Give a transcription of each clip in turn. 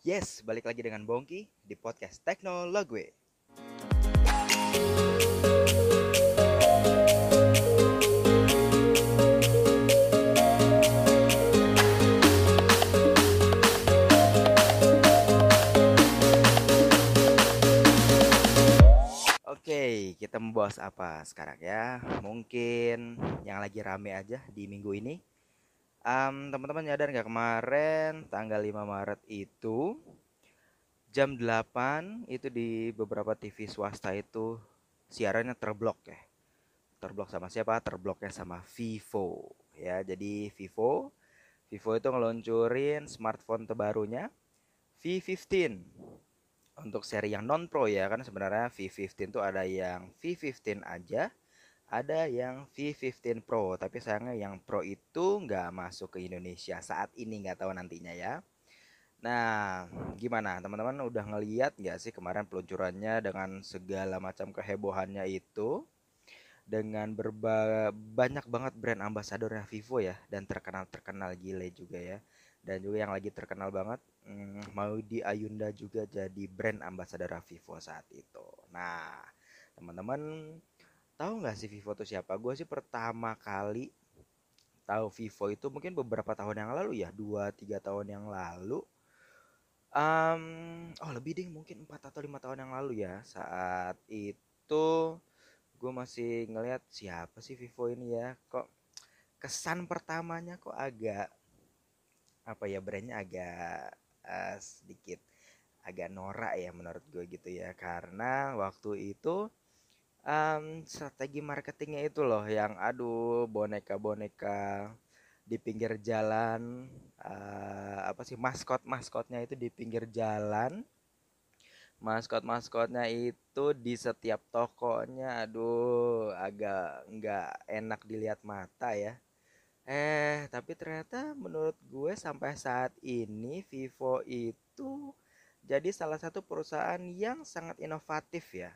Yes, balik lagi dengan Bongki di podcast Teknologi. Oke, kita membahas apa sekarang ya? Mungkin yang lagi rame aja di minggu ini. Um, teman-teman nyadar nggak kemarin tanggal 5 Maret itu jam 8 itu di beberapa TV swasta itu siarannya terblok ya. Terblok sama siapa? Terbloknya sama Vivo ya. Jadi Vivo Vivo itu ngeluncurin smartphone terbarunya V15 untuk seri yang non pro ya kan sebenarnya V15 tuh ada yang V15 aja ada yang V15 Pro tapi sayangnya yang Pro itu nggak masuk ke Indonesia saat ini nggak tahu nantinya ya. Nah gimana? Teman-teman udah ngeliat nggak sih kemarin peluncurannya dengan segala macam kehebohannya itu? Dengan berba banyak banget brand ambasadornya Vivo ya dan terkenal terkenal gile juga ya. Dan juga yang lagi terkenal banget hmm, di Ayunda juga jadi brand ambasador Vivo saat itu. Nah teman-teman tahu nggak sih Vivo itu siapa? Gue sih pertama kali tahu Vivo itu mungkin beberapa tahun yang lalu ya dua tiga tahun yang lalu. Um, oh lebih deh mungkin empat atau lima tahun yang lalu ya. Saat itu gue masih ngelihat siapa sih Vivo ini ya? Kok kesan pertamanya kok agak apa ya brandnya agak uh, sedikit agak norak ya menurut gue gitu ya. Karena waktu itu um, strategi marketingnya itu loh yang aduh boneka-boneka di pinggir jalan uh, apa sih maskot maskotnya itu di pinggir jalan. Maskot maskotnya itu di setiap tokonya aduh agak nggak enak dilihat mata ya. Eh tapi ternyata menurut gue sampai saat ini Vivo itu jadi salah satu perusahaan yang sangat inovatif ya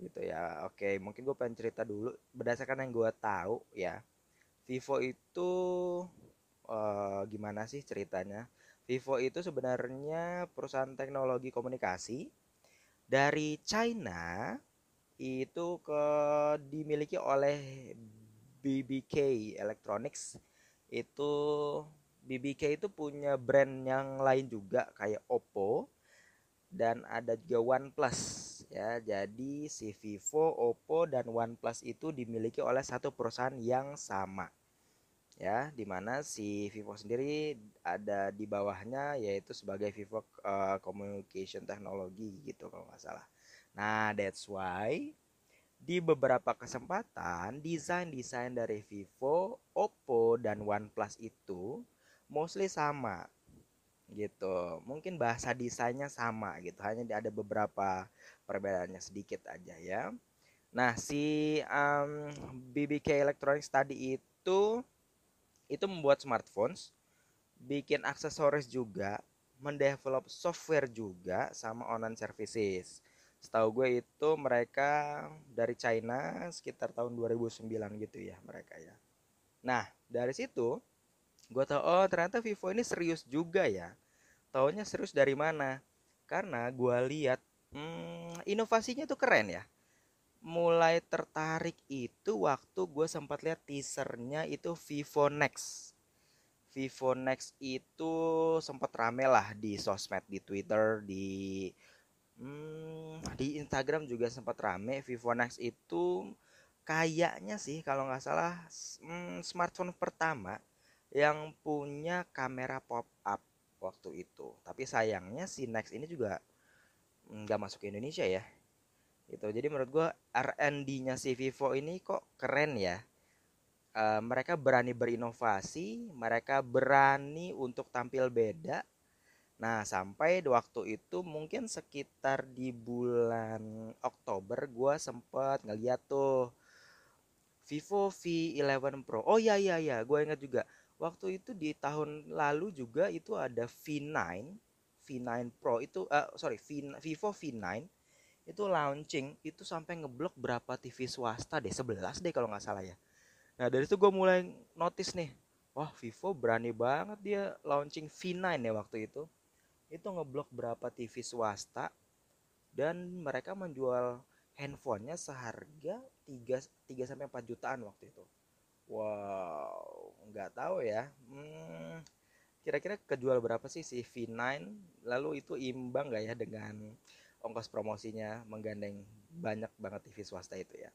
gitu ya. Oke mungkin gue pengen cerita dulu. Berdasarkan yang gue tahu ya Vivo itu uh, gimana sih ceritanya? Vivo itu sebenarnya perusahaan teknologi komunikasi dari China itu ke dimiliki oleh BBK Electronics. Itu BBK itu punya brand yang lain juga kayak Oppo dan ada juga OnePlus ya jadi si Vivo, Oppo dan OnePlus itu dimiliki oleh satu perusahaan yang sama. Ya di mana si Vivo sendiri ada di bawahnya yaitu sebagai Vivo uh, Communication Technology gitu kalau nggak salah. Nah that's why di beberapa kesempatan desain-desain dari Vivo, Oppo dan OnePlus itu mostly sama gitu mungkin bahasa desainnya sama gitu hanya ada beberapa perbedaannya sedikit aja ya. Nah, si um, BBK Electronics tadi itu itu membuat smartphones, bikin aksesoris juga, mendevelop software juga sama online services. Setahu gue itu mereka dari China sekitar tahun 2009 gitu ya mereka ya. Nah, dari situ gue tahu oh ternyata Vivo ini serius juga ya. Taunya serius dari mana? Karena gue lihat hmm, inovasinya tuh keren ya mulai tertarik itu waktu gue sempat lihat teasernya itu Vivo Next Vivo Next itu sempat rame lah di sosmed di Twitter di hmm, di Instagram juga sempat rame Vivo Next itu kayaknya sih kalau nggak salah hmm, smartphone pertama yang punya kamera pop up waktu itu. Tapi sayangnya si Next ini juga nggak masuk ke Indonesia ya. Itu jadi menurut gue R&D-nya si Vivo ini kok keren ya. Uh, mereka berani berinovasi mereka berani untuk tampil beda. Nah sampai waktu itu mungkin sekitar di bulan Oktober gue sempet ngeliat tuh Vivo V11 Pro. Oh iya iya iya. Gue ingat juga waktu itu di tahun lalu juga itu ada V9 V9 Pro itu uh, sorry v, Vivo V9 itu launching itu sampai ngeblok berapa TV swasta deh 11 deh kalau nggak salah ya. Nah dari itu gue mulai notice nih wah Vivo berani banget dia launching V9 ya waktu itu. Itu ngeblok berapa TV swasta dan mereka menjual handphonenya seharga 3 3 sampai 4 jutaan waktu itu. Wow, nggak tahu ya. Hmm, kira-kira kejual berapa sih si V9? Lalu itu imbang nggak ya dengan ongkos promosinya menggandeng banyak banget TV swasta itu ya.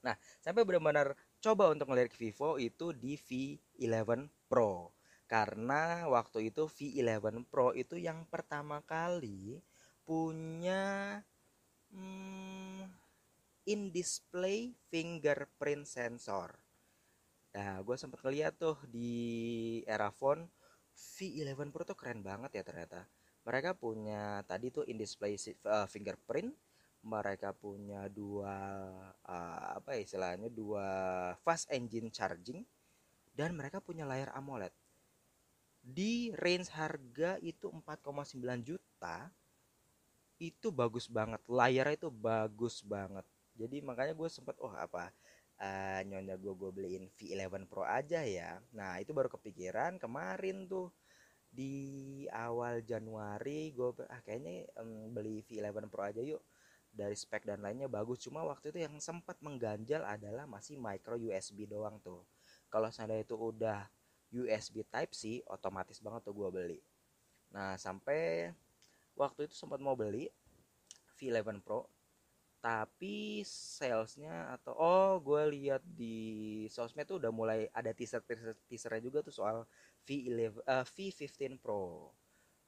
Nah, sampai benar-benar coba untuk ngelirik Vivo itu di V11 Pro. Karena waktu itu V11 Pro itu yang pertama kali punya hmm, in-display fingerprint sensor. Nah, gue sempat ngeliat tuh di era phone V11 Pro tuh keren banget ya ternyata. Mereka punya tadi tuh in-display uh, fingerprint, mereka punya dua uh, apa ya istilahnya dua fast engine charging dan mereka punya layar AMOLED. Di range harga itu 4,9 juta itu bagus banget layarnya itu bagus banget jadi makanya gue sempet oh apa uh, nyonya gue gue beliin V11 Pro aja ya. Nah itu baru kepikiran kemarin tuh. Di awal Januari gue ah kayaknya um, beli V11 Pro aja yuk. Dari spek dan lainnya bagus. Cuma waktu itu yang sempat mengganjal adalah masih micro USB doang tuh. Kalau seandainya itu udah USB Type C otomatis banget tuh gue beli. Nah sampai waktu itu sempat mau beli V11 Pro tapi salesnya atau oh gue lihat di sosmed tuh udah mulai ada teaser teaser teasernya juga tuh soal V11 uh, V15 Pro.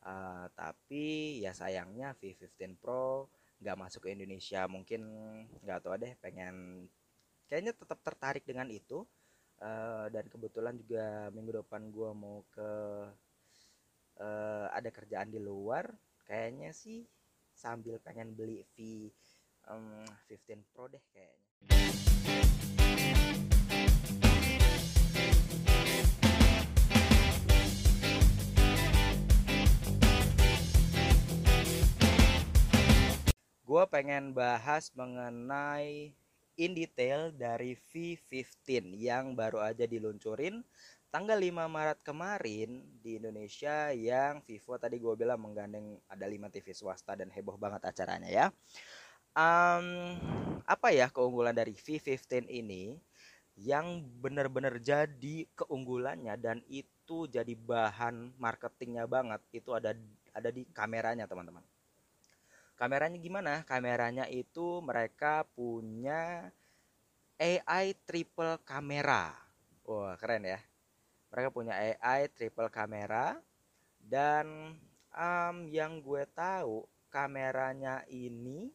Uh, tapi ya sayangnya V15 Pro nggak masuk ke Indonesia. Mungkin nggak tahu deh pengen kayaknya tetap tertarik dengan itu. Uh, dan kebetulan juga minggu depan gue mau ke uh, ada kerjaan di luar. Kayaknya sih sambil pengen beli V um, 15 Pro deh kayaknya. Gue pengen bahas mengenai in detail dari V15 yang baru aja diluncurin tanggal 5 Maret kemarin di Indonesia yang Vivo tadi gue bilang menggandeng ada 5 TV swasta dan heboh banget acaranya ya. Um, apa ya keunggulan dari V15 ini yang benar-benar jadi keunggulannya dan itu jadi bahan marketingnya banget itu ada ada di kameranya teman-teman. Kameranya gimana? Kameranya itu mereka punya AI triple kamera. Wah keren ya mereka punya AI triple kamera dan um, yang gue tahu kameranya ini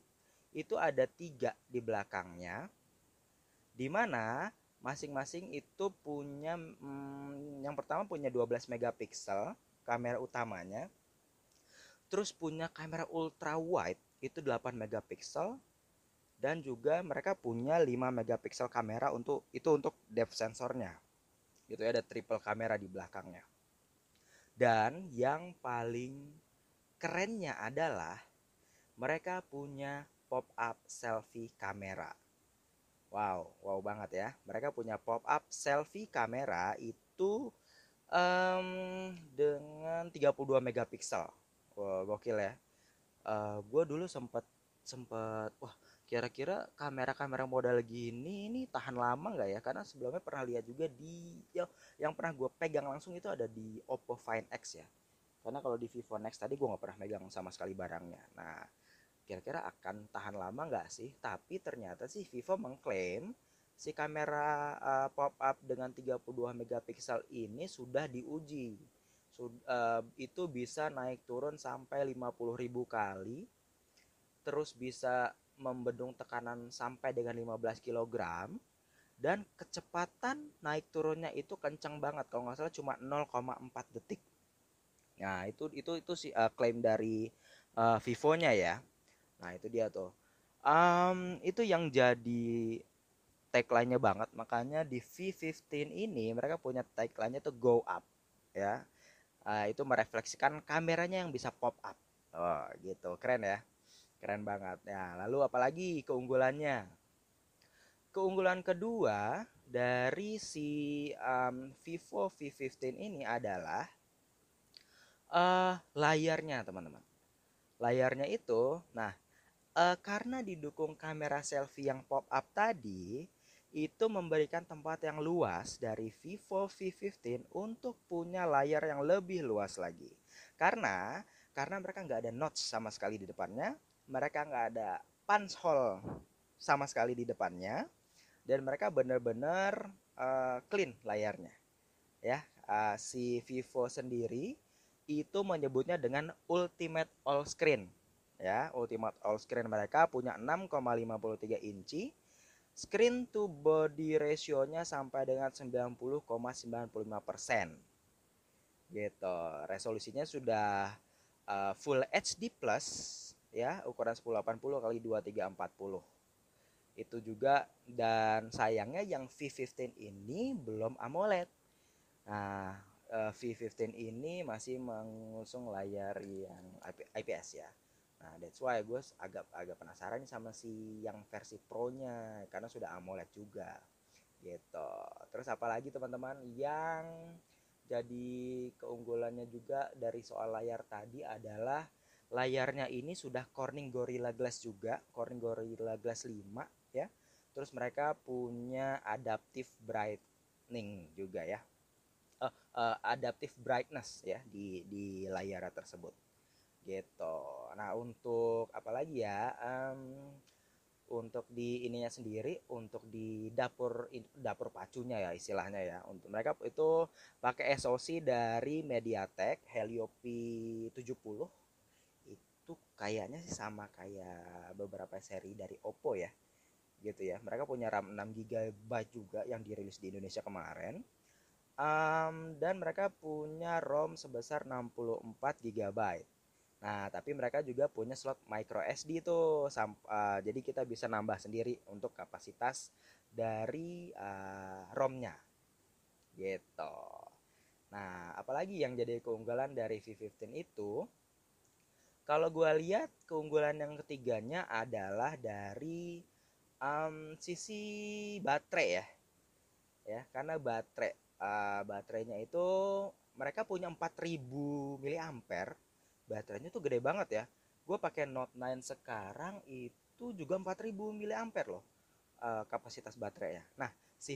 itu ada tiga di belakangnya di mana masing-masing itu punya hmm, yang pertama punya 12 megapiksel kamera utamanya terus punya kamera ultra wide itu 8 megapiksel dan juga mereka punya 5 megapiksel kamera untuk itu untuk depth sensornya. Gitu ya ada triple kamera di belakangnya. Dan yang paling kerennya adalah mereka punya pop up selfie kamera. Wow wow banget ya. Mereka punya pop up selfie kamera itu um, dengan 32 megapiksel. Wow, gokil ya. Uh, eh, gue dulu sempet sempet wah kira-kira kamera-kamera model gini ini tahan lama nggak ya? Karena sebelumnya pernah lihat juga di ya, yang pernah gue pegang langsung itu ada di Oppo Find X ya. Karena kalau di Vivo Nex tadi gue nggak pernah megang sama sekali barangnya. Nah kira-kira akan tahan lama nggak sih tapi ternyata sih Vivo mengklaim si kamera uh, pop up dengan 32 megapiksel ini sudah diuji Sud, uh, itu bisa naik turun sampai 50.000 kali terus bisa membendung tekanan sampai dengan 15 kg dan kecepatan naik turunnya itu kencang banget kalau nggak salah cuma 0,4 detik. Nah, itu itu itu sih uh, klaim dari uh, Vivo-nya ya. Nah, itu dia tuh. Um, itu yang jadi tagline-nya banget. Makanya di V15 ini mereka punya tagline-nya tuh go up ya. Uh, itu merefleksikan kameranya yang bisa pop up. Oh, gitu. Keren ya. Keren banget. Ya, lalu apalagi keunggulannya? Keunggulan kedua dari si um, Vivo V15 ini adalah uh, layarnya teman-teman layarnya itu nah uh, karena didukung kamera selfie yang pop up tadi itu memberikan tempat yang luas dari Vivo V15 untuk punya layar yang lebih luas lagi. Karena karena mereka nggak ada notch sama sekali di depannya mereka nggak ada punch hole sama sekali di depannya dan mereka benar-benar uh, clean layarnya. Ya uh, si Vivo sendiri itu menyebutnya dengan Ultimate All Screen ya Ultimate All Screen mereka punya 6,53 inci. Screen to body ratio-nya sampai dengan 90,95 persen. Gitu. Resolusinya sudah uh, full HD plus ya ukuran 1080 kali 2340 itu juga dan sayangnya yang V15 ini belum AMOLED. Nah uh, V15 ini masih mengusung layar yang IPS ya. Nah, that's why gue agak agak penasaran sama si yang versi Pro-nya karena sudah AMOLED juga. Gitu. Terus apalagi teman-teman yang jadi keunggulannya juga dari soal layar tadi adalah layarnya ini sudah Corning Gorilla Glass juga, Corning Gorilla Glass 5 ya. Terus mereka punya adaptive brightening juga ya uh, uh, adaptive brightness ya di di layar tersebut gitu. Nah untuk apalagi ya um, untuk di ininya sendiri untuk di dapur dapur pacunya ya istilahnya ya. Untuk mereka itu pakai SoC dari MediaTek Helio P70 itu kayaknya sih sama kayak beberapa seri dari Oppo ya. Gitu ya. Mereka punya RAM 6 GB juga yang dirilis di Indonesia kemarin. Um, dan mereka punya ROM sebesar 64 GB. Nah, tapi mereka juga punya slot micro SD itu, uh, jadi kita bisa nambah sendiri untuk kapasitas dari uh, ROM-nya, gitu. Nah, apalagi yang jadi keunggulan dari V15 itu, kalau gue lihat keunggulan yang ketiganya adalah dari um, sisi baterai ya, ya karena baterai uh, baterainya itu mereka punya 4000 mAh baterainya tuh gede banget ya. Gue pakai Note 9 sekarang itu juga 4000 mAh loh uh, kapasitas baterainya. Nah si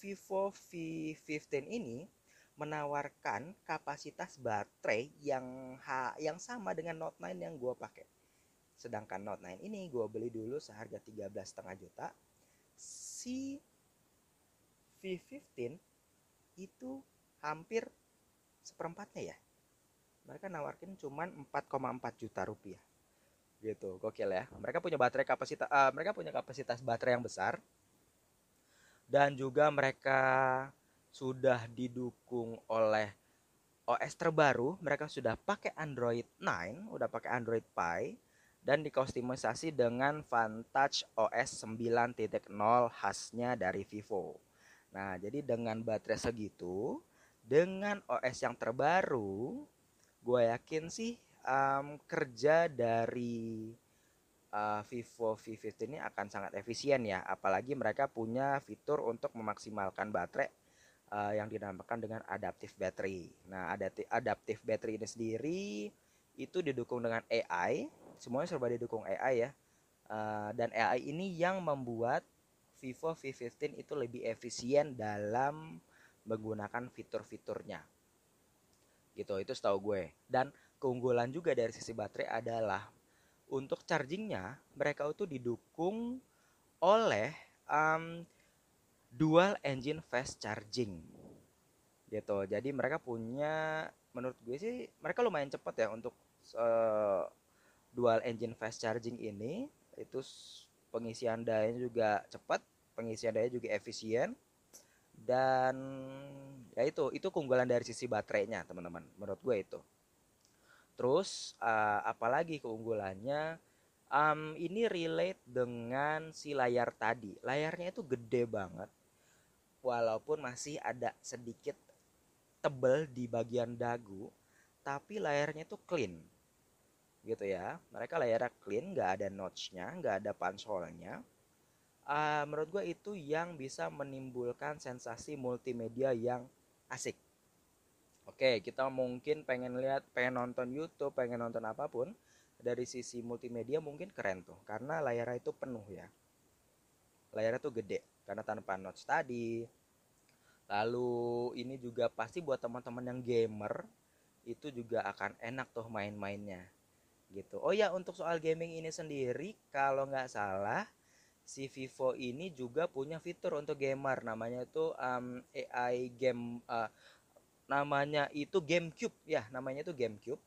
Vivo V15 ini menawarkan kapasitas baterai yang ha, yang sama dengan Note 9 yang gue pakai. Sedangkan Note 9 ini gue beli dulu seharga 13,5 juta. Si V15 itu hampir seperempatnya ya mereka nawarkin cuman 4,4 juta rupiah. Gitu gokil ya. Mereka punya baterai kapasitas uh, mereka punya kapasitas baterai yang besar. Dan juga mereka sudah didukung oleh OS terbaru. Mereka sudah pakai Android 9 udah pakai Android Pie dan dikostimisasi dengan Vantage OS 9.0 khasnya dari Vivo. Nah, jadi dengan baterai segitu, dengan OS yang terbaru, gue yakin sih um, kerja dari uh, Vivo V50 ini akan sangat efisien ya. Apalagi mereka punya fitur untuk memaksimalkan baterai uh, yang dinamakan dengan adaptive battery. Nah, adaptive battery ini sendiri itu didukung dengan AI. Semuanya serba didukung AI ya. Uh, dan AI ini yang membuat Vivo V15 itu lebih efisien dalam menggunakan fitur-fiturnya. Gitu, itu setahu gue. Dan keunggulan juga dari sisi baterai adalah untuk chargingnya mereka itu didukung oleh um, dual engine fast charging. Gitu jadi mereka punya menurut gue sih mereka lumayan cepat ya untuk uh, dual engine fast charging ini. Itu pengisian daya juga cepat pengisian daya juga efisien dan ya itu itu keunggulan dari sisi baterainya teman-teman menurut gue itu. Terus uh, apalagi keunggulannya? Um, ini relate dengan si layar tadi. Layarnya itu gede banget walaupun masih ada sedikit tebel di bagian dagu tapi layarnya itu clean gitu ya. Mereka layarnya clean nggak ada notchnya nggak ada pansolnya uh, menurut gue itu yang bisa menimbulkan sensasi multimedia yang asik Oke, kita mungkin pengen lihat, pengen nonton YouTube, pengen nonton apa pun dari sisi multimedia mungkin keren tuh karena layarnya itu penuh ya. Layarnya tuh gede karena tanpa notes tadi. Lalu ini juga pasti buat teman-teman yang gamer itu juga akan enak tuh main-mainnya gitu. Oh ya untuk soal gaming ini sendiri kalau nggak salah si Vivo ini juga punya fitur untuk gamer namanya itu um, AI game uh, namanya itu GameCube ya namanya itu GameCube.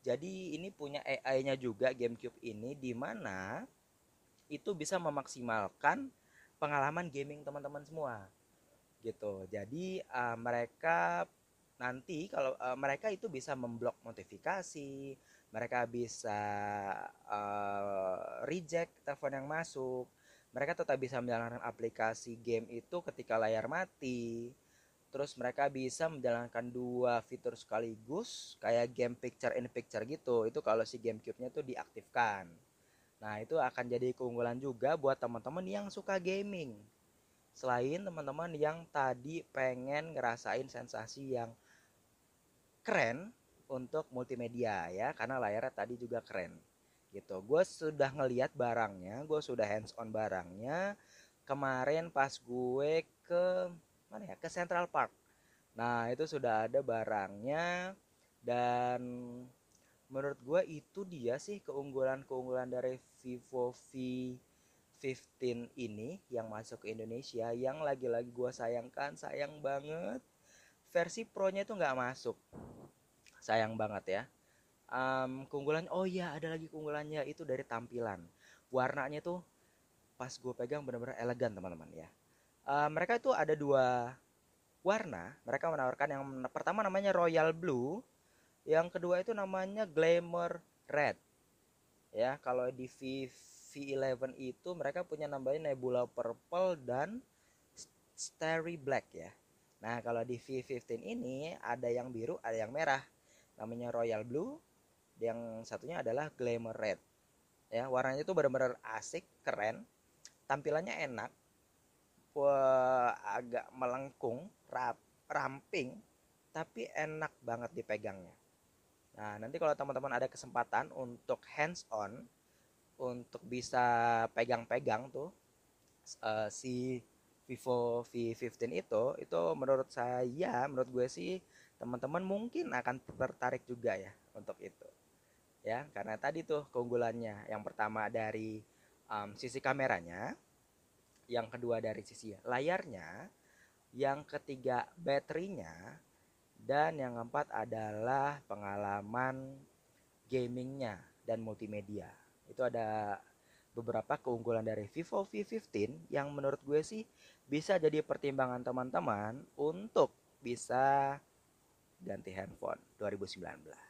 Jadi ini punya AI-nya juga GameCube ini di mana itu bisa memaksimalkan pengalaman gaming teman-teman semua gitu. Jadi uh, mereka nanti kalau uh, mereka itu bisa memblok notifikasi mereka bisa uh, reject telepon yang masuk mereka tetap bisa menjalankan aplikasi game itu ketika layar mati. Terus mereka bisa menjalankan dua fitur sekaligus kayak game picture in picture gitu. Itu kalau si GameCube-nya tuh diaktifkan. Nah itu akan jadi keunggulan juga buat teman-teman yang suka gaming. Selain teman-teman yang tadi pengen ngerasain sensasi yang keren untuk multimedia ya. Karena layarnya tadi juga keren gitu. Gue sudah ngeliat barangnya gue sudah hands on barangnya. Kemarin pas gue ke mana ya ke Central Park. Nah itu sudah ada barangnya dan menurut gue itu dia sih keunggulan-keunggulan dari Vivo V15 ini yang masuk ke Indonesia yang lagi-lagi gue sayangkan sayang banget. Versi Pro-nya itu nggak masuk. Sayang banget ya um, keunggulan oh iya ada lagi keunggulannya itu dari tampilan warnanya tuh pas gue pegang bener-bener elegan teman-teman ya uh, mereka itu ada dua warna. Mereka menawarkan yang pertama namanya Royal Blue, yang kedua itu namanya Glamour Red. Ya, kalau di V V11 itu mereka punya namanya Nebula Purple dan Starry Black ya. Nah, kalau di V15 ini ada yang biru, ada yang merah. Namanya Royal Blue, yang satunya adalah Glamour Red. Ya, warnanya itu benar-benar asik, keren. Tampilannya enak, wah, agak melengkung, rap, ramping, tapi enak banget dipegangnya. Nah, nanti kalau teman-teman ada kesempatan untuk hands on, untuk bisa pegang-pegang tuh uh, si Vivo V15 itu, itu menurut saya, menurut gue sih teman-teman mungkin akan tertarik juga ya untuk itu. Ya, karena tadi tuh keunggulannya yang pertama dari um, sisi kameranya, yang kedua dari sisi layarnya, yang ketiga baterainya, dan yang keempat adalah pengalaman gamingnya dan multimedia. Itu ada beberapa keunggulan dari Vivo V15 yang menurut gue sih bisa jadi pertimbangan teman-teman untuk bisa ganti handphone 2019.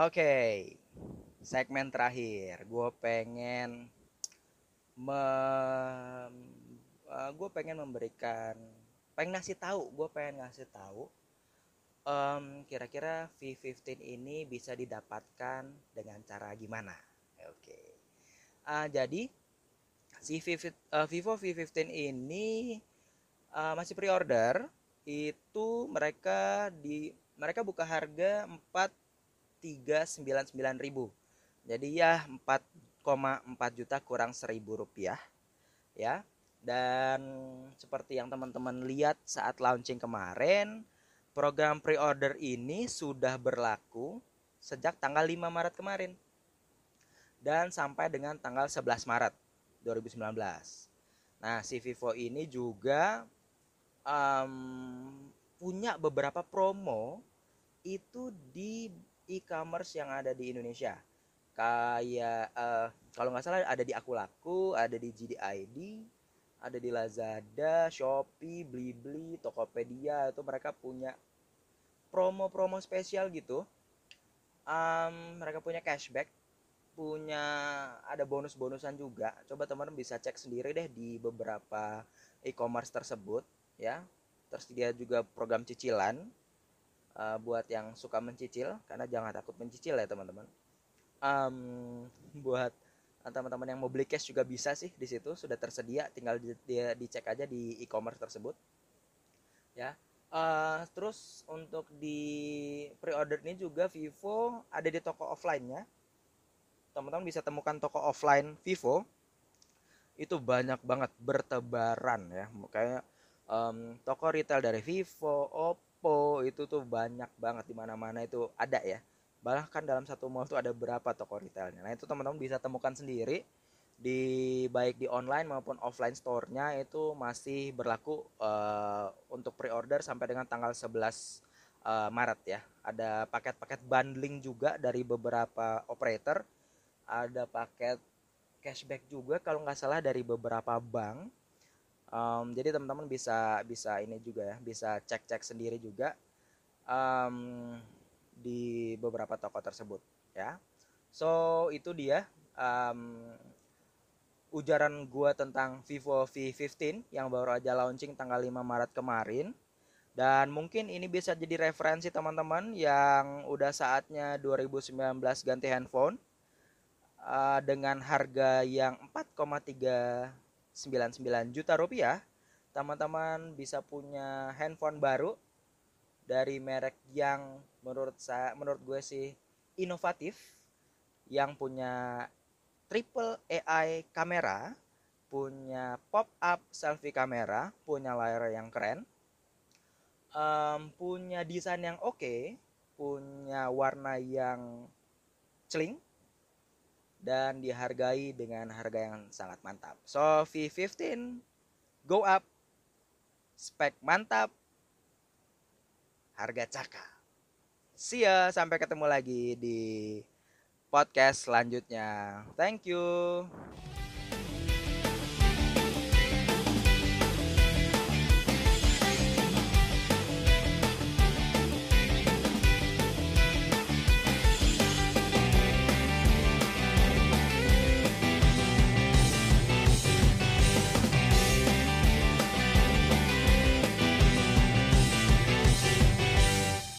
Oke, okay. segmen terakhir, gue pengen me, uh, eh, gue pengen memberikan, pengen ngasih tahu, gue pengen ngasih tahu, um, kira-kira V15 ini bisa didapatkan dengan cara gimana? Oke, okay. uh, jadi si v, uh, Vivo V15 ini uh, masih pre-order, itu mereka di mereka buka harga 4 399 ribu. Jadi ya 4,4 juta kurang seribu rupiah ya. Dan seperti yang teman-teman lihat saat launching kemarin program pre-order ini sudah berlaku sejak tanggal 5 Maret kemarin. Dan sampai dengan tanggal 11 Maret 2019 nah si Vivo ini juga um, punya beberapa promo itu di e-commerce yang ada di Indonesia. Kayak uh, kalau nggak salah ada di aku laku ada di JDID ada di Lazada Shopee Blibli Tokopedia itu mereka punya promo-promo spesial gitu. Um, mereka punya cashback punya ada bonus-bonusan juga. Coba teman-teman bisa cek sendiri deh di beberapa e-commerce tersebut ya. Tersedia juga program cicilan uh, buat yang suka mencicil karena jangan takut mencicil ya teman-teman. Um, buat teman-teman yang mau beli cash juga bisa sih di situ sudah tersedia tinggal di, di, dicek aja di e-commerce tersebut. Ya. Uh, terus untuk di pre-order ini juga Vivo ada di toko offline-nya. Teman-teman bisa temukan toko offline Vivo. Itu banyak banget bertebaran ya. Kayak um, toko retail dari Vivo, Oppo itu tuh banyak banget di mana-mana itu ada ya bahkan dalam satu mall tuh ada berapa toko retailnya nah itu teman-teman bisa temukan sendiri di baik di online maupun offline store-nya itu masih berlaku uh, untuk pre-order sampai dengan tanggal 11 uh, eh, Maret ya. Ada paket-paket bundling juga dari beberapa operator. Ada paket cashback juga kalau nggak salah dari beberapa bank. Um, jadi teman-teman bisa bisa ini juga ya, bisa cek-cek sendiri juga. Um, di beberapa toko tersebut ya so itu dia um, ujaran gua tentang Vivo V15 yang baru aja launching tanggal 5 Maret kemarin dan mungkin ini bisa jadi referensi teman-teman yang udah saatnya 2019 ganti handphone uh, dengan harga yang 4,399 juta rupiah teman-teman bisa punya handphone baru dari merek yang menurut saya menurut gue sih inovatif yang punya triple AI kamera, punya pop up selfie kamera, punya layar yang keren, um, punya desain yang oke, okay, punya warna yang celing, dan dihargai dengan harga yang sangat mantap. So V15 go up, spek mantap, harga caka. See ya, sampai ketemu lagi di podcast selanjutnya. Thank you.